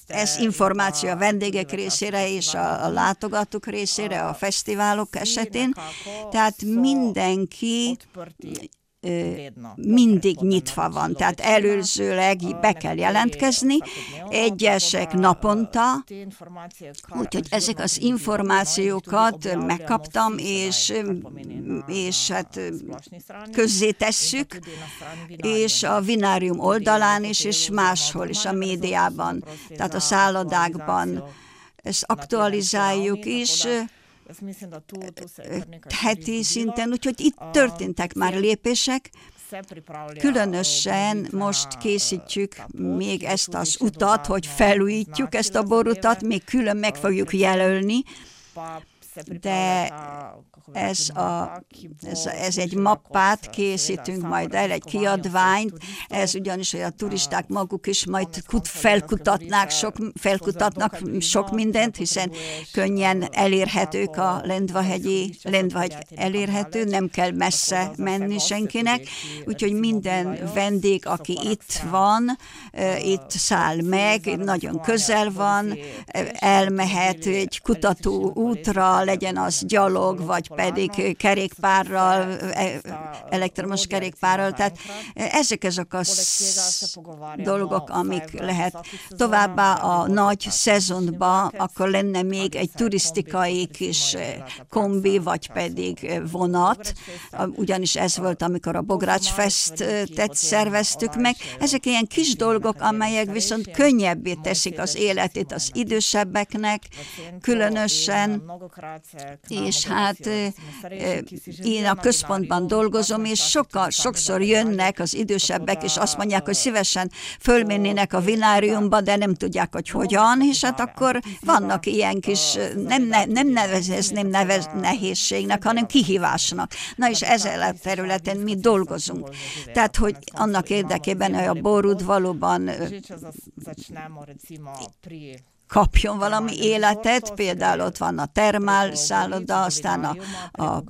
ez információ a vendégek részére és a, a látogatók részére, a fesztiválok esetén, tehát mindenki mindig nyitva van, tehát előzőleg be kell jelentkezni, egyesek naponta, úgyhogy ezek az információkat megkaptam, és, és hát közzé tesszük, és a Vinárium oldalán is, és máshol is a médiában, tehát a szállodákban. Ezt aktualizáljuk is, heti szinten, úgyhogy itt történtek már lépések, Különösen most készítjük még ezt az utat, hogy felújítjuk ezt a borutat, még külön meg fogjuk jelölni, de ez, a, ez, ez egy mappát készítünk majd el, egy kiadványt, ez ugyanis, hogy a turisták maguk is majd felkutatnák sok, felkutatnak sok mindent, hiszen könnyen elérhetők a Lendvahegyi, Lendvahegy elérhető, nem kell messze menni senkinek, úgyhogy minden vendég, aki itt van, itt száll meg, nagyon közel van, elmehet egy kutató útra, legyen az gyalog, vagy pedig kerékpárral, e, elektromos kerékpárral, tehát ezek azok a dolgok, amik lehet. Továbbá a nagy szezonban akkor lenne még egy turisztikai kis kombi, vagy pedig vonat, ugyanis ez volt, amikor a Bogrács Festet szerveztük meg. Ezek ilyen kis dolgok, amelyek viszont könnyebbé teszik az életét az idősebbeknek, különösen, és hát én a központban dolgozom, és sokkal, sokszor jönnek az idősebbek, és azt mondják, hogy szívesen fölmennének a vináriumba, de nem tudják, hogy hogyan, és hát akkor vannak ilyen kis, nem, ne, nem nevezném nevez, nehézségnek, hanem kihívásnak. Na és ezzel a területen mi dolgozunk. Tehát, hogy annak érdekében, hogy a borút valóban kapjon valami életet, például ott van a termál szálloda, aztán a, a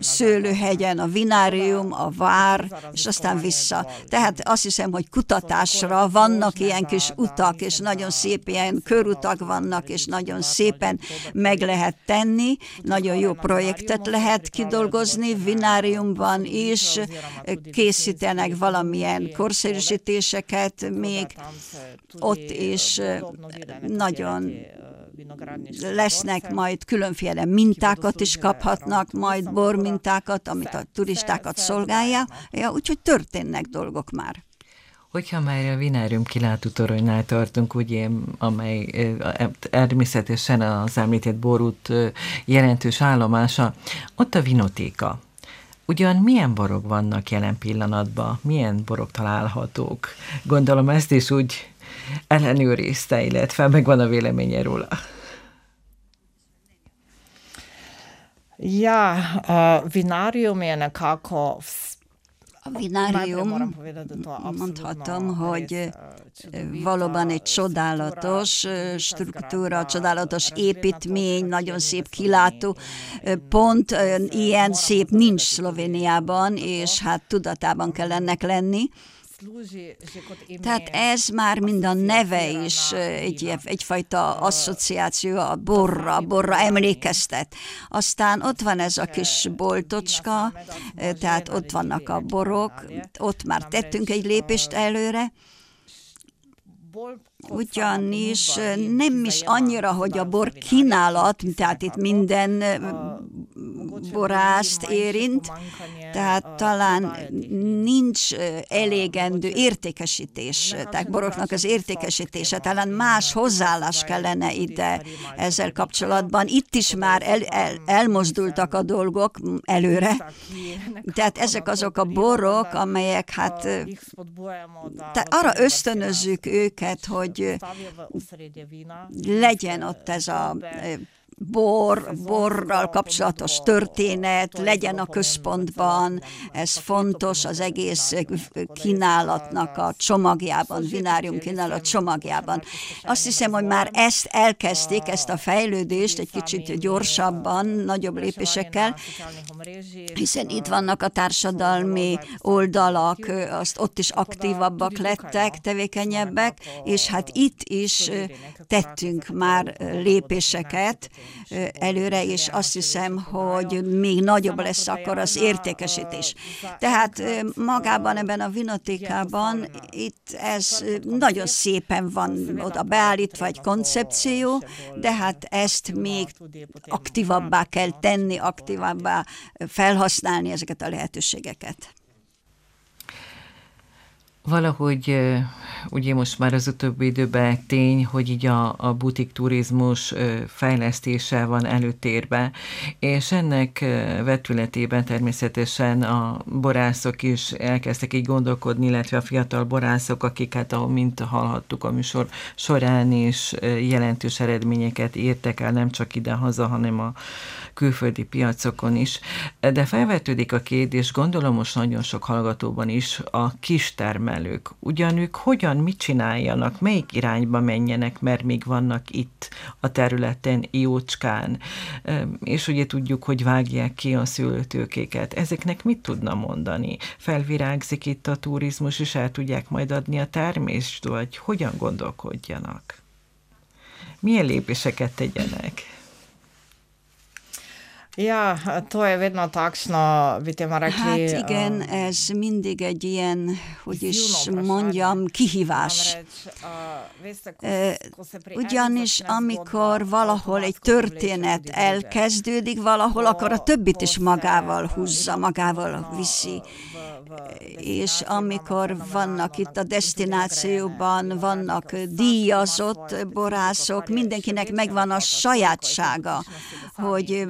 szőlőhegyen a vinárium, a vár, és aztán vissza. Tehát azt hiszem, hogy kutatásra vannak ilyen kis utak, és nagyon szép ilyen körutak vannak, és nagyon szépen meg lehet tenni, nagyon jó projektet lehet kidolgozni, vináriumban is. Készítenek valamilyen korszerűsítéseket még ott is nagyon lesznek majd különféle mintákat is kaphatnak, majd bormintákat, amit a turistákat szolgálja, ja, úgyhogy történnek dolgok már.
Hogyha már a Vinárium kilátótoronynál tartunk, ugye, amely természetesen az említett borút jelentős állomása, ott a vinotéka. Ugyan milyen borok vannak jelen pillanatban? Milyen borok találhatók? Gondolom ezt is úgy ellenőrizte, illetve megvan a véleménye róla.
Ja, vinárium je nekako
a vinárium, mondhatom, hogy valóban egy csodálatos struktúra, csodálatos építmény, nagyon szép kilátó pont, ilyen szép nincs Szlovéniában, és hát tudatában kell ennek lenni. Tehát ez már mind a neve is egy, egyfajta asszociáció a borra, borra emlékeztet. Aztán ott van ez a kis boltocska, tehát ott vannak a borok, ott már tettünk egy lépést előre, ugyanis nem is annyira, hogy a bor kínálat, tehát itt minden borászt érint, tehát talán nincs elégendő értékesítés, tehát boroknak az értékesítése, talán más hozzáállás kellene ide ezzel kapcsolatban. Itt is már el, el, elmozdultak a dolgok előre, tehát ezek azok a borok, amelyek hát arra ösztönözzük őket, hogy legyen ott ez a bor, borral kapcsolatos történet legyen a központban, ez fontos az egész kínálatnak a csomagjában, vinárium kínálat csomagjában. Azt hiszem, hogy már ezt elkezdték, ezt a fejlődést egy kicsit gyorsabban, nagyobb lépésekkel, hiszen itt vannak a társadalmi oldalak, azt ott is aktívabbak lettek, tevékenyebbek, és hát itt is tettünk már lépéseket, előre, és azt hiszem, hogy még nagyobb lesz akkor az értékesítés. Tehát magában ebben a vinotékában itt ez nagyon szépen van oda beállítva egy koncepció, de hát ezt még aktívabbá kell tenni, aktívabbá felhasználni ezeket a lehetőségeket.
Valahogy ugye most már az utóbbi időben tény, hogy így a, a butik turizmus fejlesztése van előtérbe, és ennek vetületében természetesen a borászok is elkezdtek így gondolkodni, illetve a fiatal borászok, akik hát, ahol mint hallhattuk a műsor során is jelentős eredményeket értek el, nem csak ide-haza, hanem a külföldi piacokon is. De felvetődik a kérdés, gondolom most nagyon sok hallgatóban is, a kistermelők. Ugyanük hogyan, mit csináljanak, melyik irányba menjenek, mert még vannak itt a területen jócskán. És ugye tudjuk, hogy vágják ki a szülőtőkéket. Ezeknek mit tudna mondani? Felvirágzik itt a turizmus, és el tudják majd adni a termést, vagy hogyan gondolkodjanak? Milyen lépéseket tegyenek?
Ja, to je vedno takšno, bi te rekli.
Hát igen, ez mindig egy ilyen, hogy is mondjam, kihívás. Uh, ugyanis amikor valahol egy történet elkezdődik valahol, akkor a többit is magával húzza, magával viszi és amikor vannak itt a destinációban, vannak díjazott borászok, mindenkinek megvan a sajátsága, hogy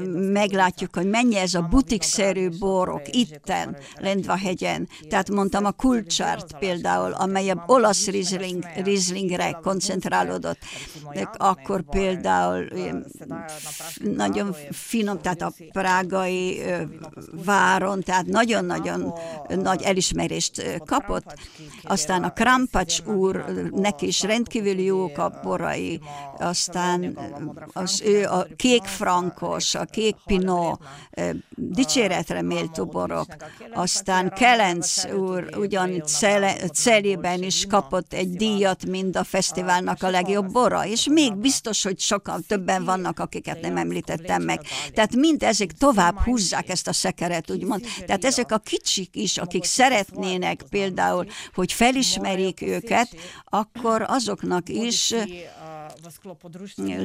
meglátjuk, hogy mennyi ez a butikszerű borok itten, Lendvahegyen. Tehát mondtam a kulcsárt például, amely a olasz Riesling, Rieslingre koncentrálódott. Akkor például nagyon finom, tehát a prágai váron, tehát nagyon-nagyon nagy elismerést kapott. Aztán a Krampacs úr, neki is rendkívül jók a borai, aztán az ő a kék frankos, a kék pinó, dicséretre méltó borok. Aztán Kelenc úr ugyan Celében is kapott egy díjat, mind a fesztiválnak a legjobb bora, és még biztos, hogy sokan többen vannak, akiket nem említettem meg. Tehát mind ezek tovább húzzák ezt a szekeret, úgymond. Tehát ezek a kicsik is, akik szeretnének például, hogy felismerjék őket, akkor azoknak is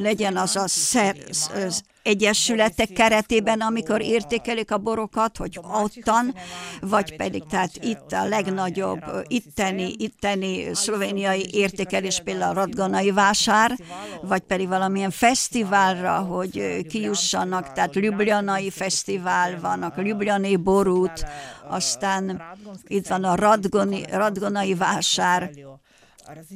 legyen az a szer, az egyesületek keretében, amikor értékelik a borokat, hogy ottan, vagy pedig tehát itt a legnagyobb itteni, itteni szlovéniai értékelés például a Radganai vásár, vagy pedig valamilyen fesztiválra, hogy kijussanak, tehát Ljubljanai fesztivál van, a Ljubljanai borút, aztán itt van a Radgoni, Radgonai vásár,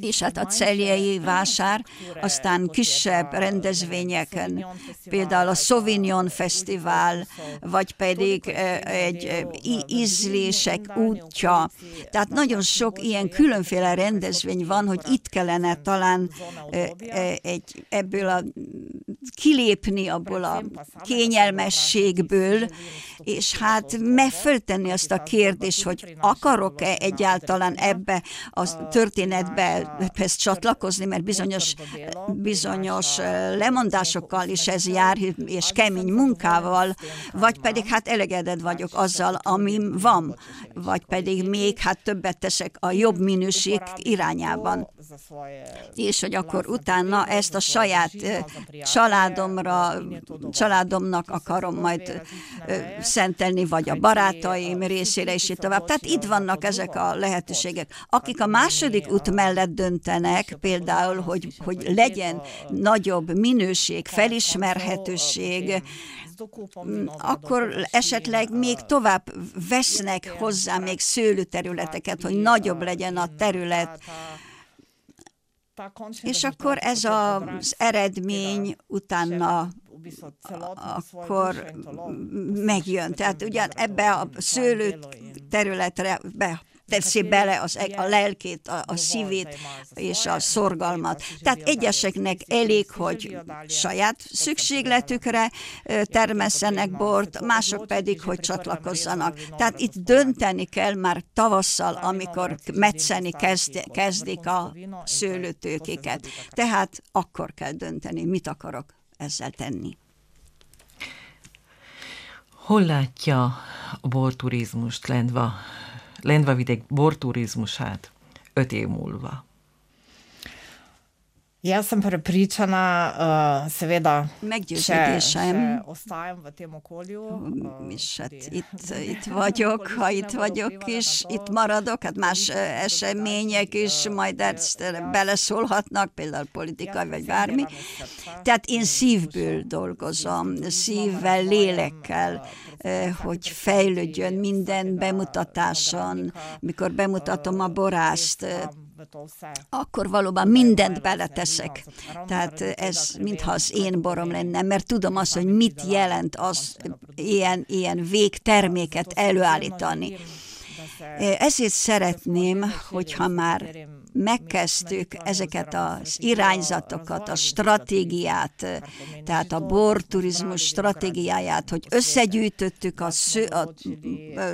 és hát a celjei vásár, aztán kisebb rendezvényeken, például a Sauvignon Fesztivál, vagy pedig egy ízlések útja. Tehát nagyon sok ilyen különféle rendezvény van, hogy itt kellene talán egy, ebből a kilépni abból a kényelmességből, és hát meg föltenni azt a kérdést, hogy akarok-e egyáltalán ebbe a történetbe csatlakozni, mert bizonyos, bizonyos lemondásokkal is ez jár, és kemény munkával, vagy pedig hát elegedett vagyok azzal, amim van, vagy pedig még hát többet teszek a jobb minőség irányában. És hogy akkor utána ezt a saját családomra, családomnak akarom majd szentelni, vagy a barátaim részére, és így tovább. Tehát itt vannak ezek a lehetőségek. Akik a második út mellett döntenek, például, hogy, hogy legyen nagyobb minőség, felismerhetőség, akkor esetleg még tovább vesznek hozzá még szőlőterületeket, hogy nagyobb legyen a terület, és akkor ez az eredmény utána akkor megjön. Tehát ugyan ebbe a szőlő területre be teszi bele az, a lelkét, a, a szívét és a szorgalmat. Tehát egyeseknek elég, hogy saját szükségletükre termesszenek bort, mások pedig, hogy csatlakozzanak. Tehát itt dönteni kell már tavasszal, amikor metszeni kezd, kezdik a szőlőtőkéket. Tehát akkor kell dönteni, mit akarok ezzel tenni.
Hol látja a borturizmust Lendva, Lendva vidék borturizmusát öt év múlva?
Jaz sem prepričana, uh, seveda,
meggyőződésem,
še, še ostajam v tem okolju.
Uh, és hát itt, itt vagyok, ha itt vagyok, és itt maradok, hát más események is majd ezt beleszólhatnak, például politikai vagy bármi. Tehát én szívből dolgozom, szívvel, lélekkel, hogy fejlődjön minden bemutatáson, mikor bemutatom a borászt, akkor valóban mindent beleteszek. Tehát ez mintha az én borom lenne, mert tudom azt, hogy mit jelent az ilyen, ilyen végterméket előállítani. Ezért szeretném, hogyha már megkezdtük ezeket az irányzatokat, a stratégiát, tehát a borturizmus stratégiáját, hogy összegyűjtöttük a, sző, a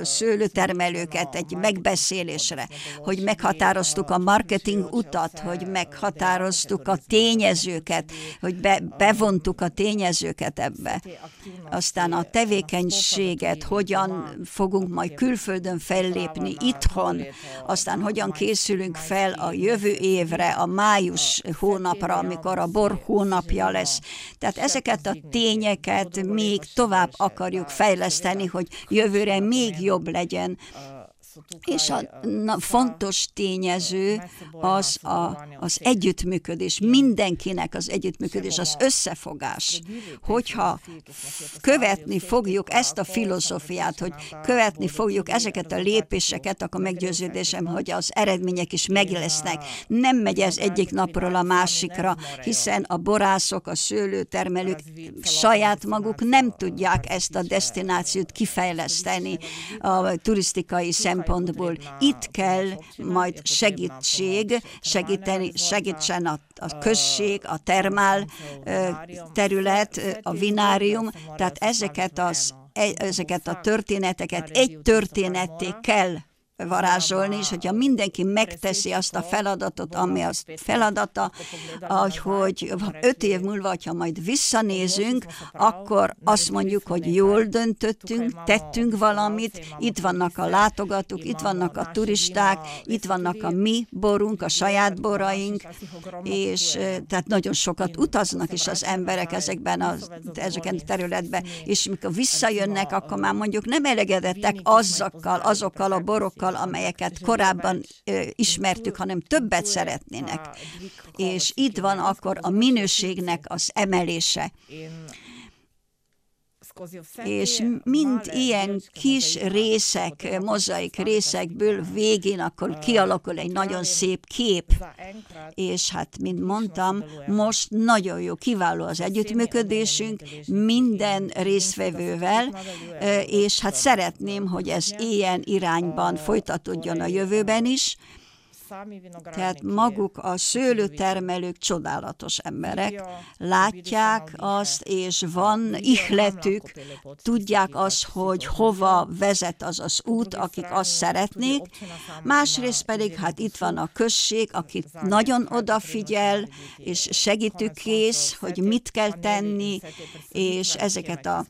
szőlőtermelőket egy megbeszélésre, hogy meghatároztuk a marketing utat, hogy meghatároztuk a tényezőket, hogy be, bevontuk a tényezőket ebbe. Aztán a tevékenységet, hogyan fogunk majd külföldön fellépni itthon, aztán hogyan készülünk fel a jövő évre, a május hónapra, amikor a bor hónapja lesz. Tehát ezeket a tényeket még tovább akarjuk fejleszteni, hogy jövőre még jobb legyen és a na, fontos tényező az a, az együttműködés, mindenkinek az együttműködés, az összefogás. Hogyha követni fogjuk ezt a filozófiát, hogy követni fogjuk ezeket a lépéseket, akkor meggyőződésem, hogy az eredmények is meg lesznek. Nem megy ez egyik napról a másikra, hiszen a borászok, a szőlőtermelők saját maguk nem tudják ezt a destinációt kifejleszteni a turisztikai szempontból szempontból itt kell majd segítség, segíteni, segítsen a, a község, a termál terület, a vinárium, tehát ezeket, az, e, ezeket a történeteket egy történetté kell varázsolni, és hogyha mindenki megteszi azt a feladatot, ami az feladata, hogy öt év múlva, ha majd visszanézünk, akkor azt mondjuk, hogy jól döntöttünk, tettünk valamit, itt vannak a látogatók, itt vannak a turisták, itt vannak a mi borunk, a saját boraink, és tehát nagyon sokat utaznak is az emberek ezekben a, ezeken a területben, és mikor visszajönnek, akkor már mondjuk nem elegedettek azokkal, azokkal a borokkal, dolgokkal, amelyeket korábban ismertük, hanem többet szeretnének. És itt van akkor a minőségnek az emelése és mind ilyen kis részek, mozaik részekből végén akkor kialakul egy nagyon szép kép, és hát, mint mondtam, most nagyon jó, kiváló az együttműködésünk minden résztvevővel, és hát szeretném, hogy ez ilyen irányban folytatódjon a jövőben is, tehát maguk a szőlőtermelők csodálatos emberek, látják azt, és van ihletük, tudják azt, hogy hova vezet az az út, akik azt szeretnék. Másrészt pedig hát itt van a község, aki nagyon odafigyel, és segítőkész, hogy mit kell tenni, és ezeket a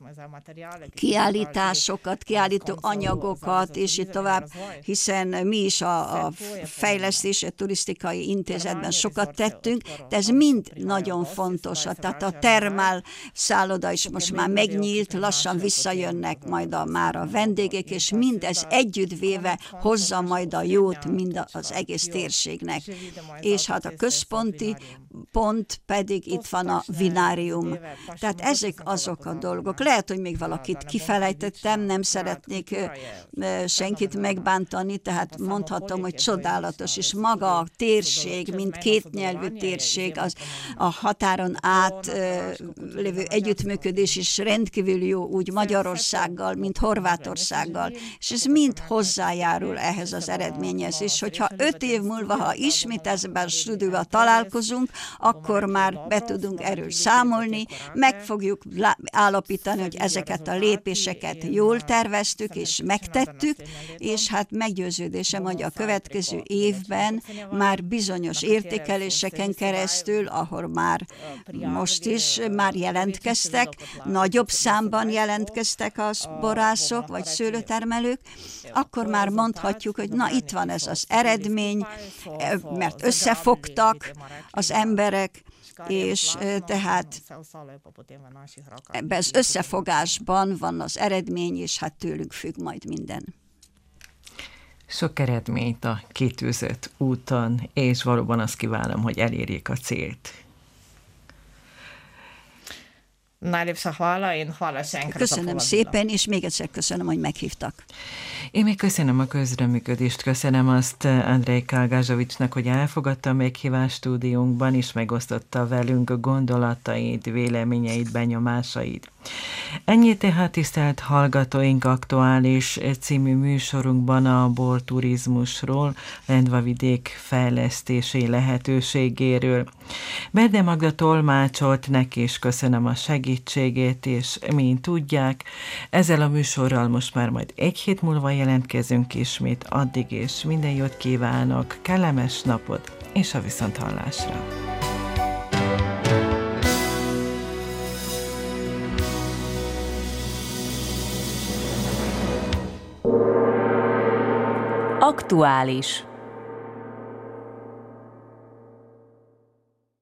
kiállításokat, kiállító anyagokat, és így tovább, hiszen mi is a, a fejlesztés fejlesztés, turisztikai intézetben sokat tettünk, de ez mind nagyon fontos. Tehát a termál szálloda is most már megnyílt, lassan visszajönnek majd a, már a vendégek, és mindez együttvéve hozza majd a jót mind az egész térségnek. És hát a központi pont pedig itt van a vinárium. Tehát ezek azok a dolgok. Lehet, hogy még valakit kifelejtettem, nem szeretnék senkit megbántani, tehát mondhatom, hogy csodálatos, és maga a térség, mint kétnyelvű térség, az a határon át lévő együttműködés is rendkívül jó, úgy Magyarországgal, mint Horvátországgal, és ez mind hozzájárul ehhez az eredményhez, és hogyha öt év múlva, ha ismét ezben a stúdióban találkozunk, akkor már be tudunk erről számolni, meg fogjuk állapítani, hogy ezeket a lépéseket jól terveztük és megtettük, és hát meggyőződésem, hogy a következő évben már bizonyos értékeléseken keresztül, ahol már most is már jelentkeztek, nagyobb számban jelentkeztek a borászok vagy szőlőtermelők, akkor már mondhatjuk, hogy na itt van ez az eredmény, mert összefogtak az emberek, és tehát ebben az összefogásban van az eredmény, és hát tőlünk függ majd minden.
Sok eredményt a kitűzött úton, és valóban azt kívánom, hogy elérjék a célt.
Najlepša hvala in hvala še enkrat.
Köszönöm szépen, és még egyszer köszönöm, hogy meghívtak.
Én még köszönöm a közreműködést, köszönöm azt Andrei Kálgázsovicsnak, hogy elfogadta a meghívást stúdiónkban, és megosztotta velünk a gondolatait, véleményeit, benyomásait. Ennyi tehát tisztelt hallgatóink aktuális című műsorunkban a borturizmusról, Lendvavidék fejlesztési lehetőségéről. Berde Magda tolmácsolt, neki is köszönöm a segítségét, és mint tudják, ezzel a műsorral most már majd egy hét múlva jelentkezünk ismét, addig és minden jót kívánok, kellemes napot, és a viszonthallásra.
Aktuális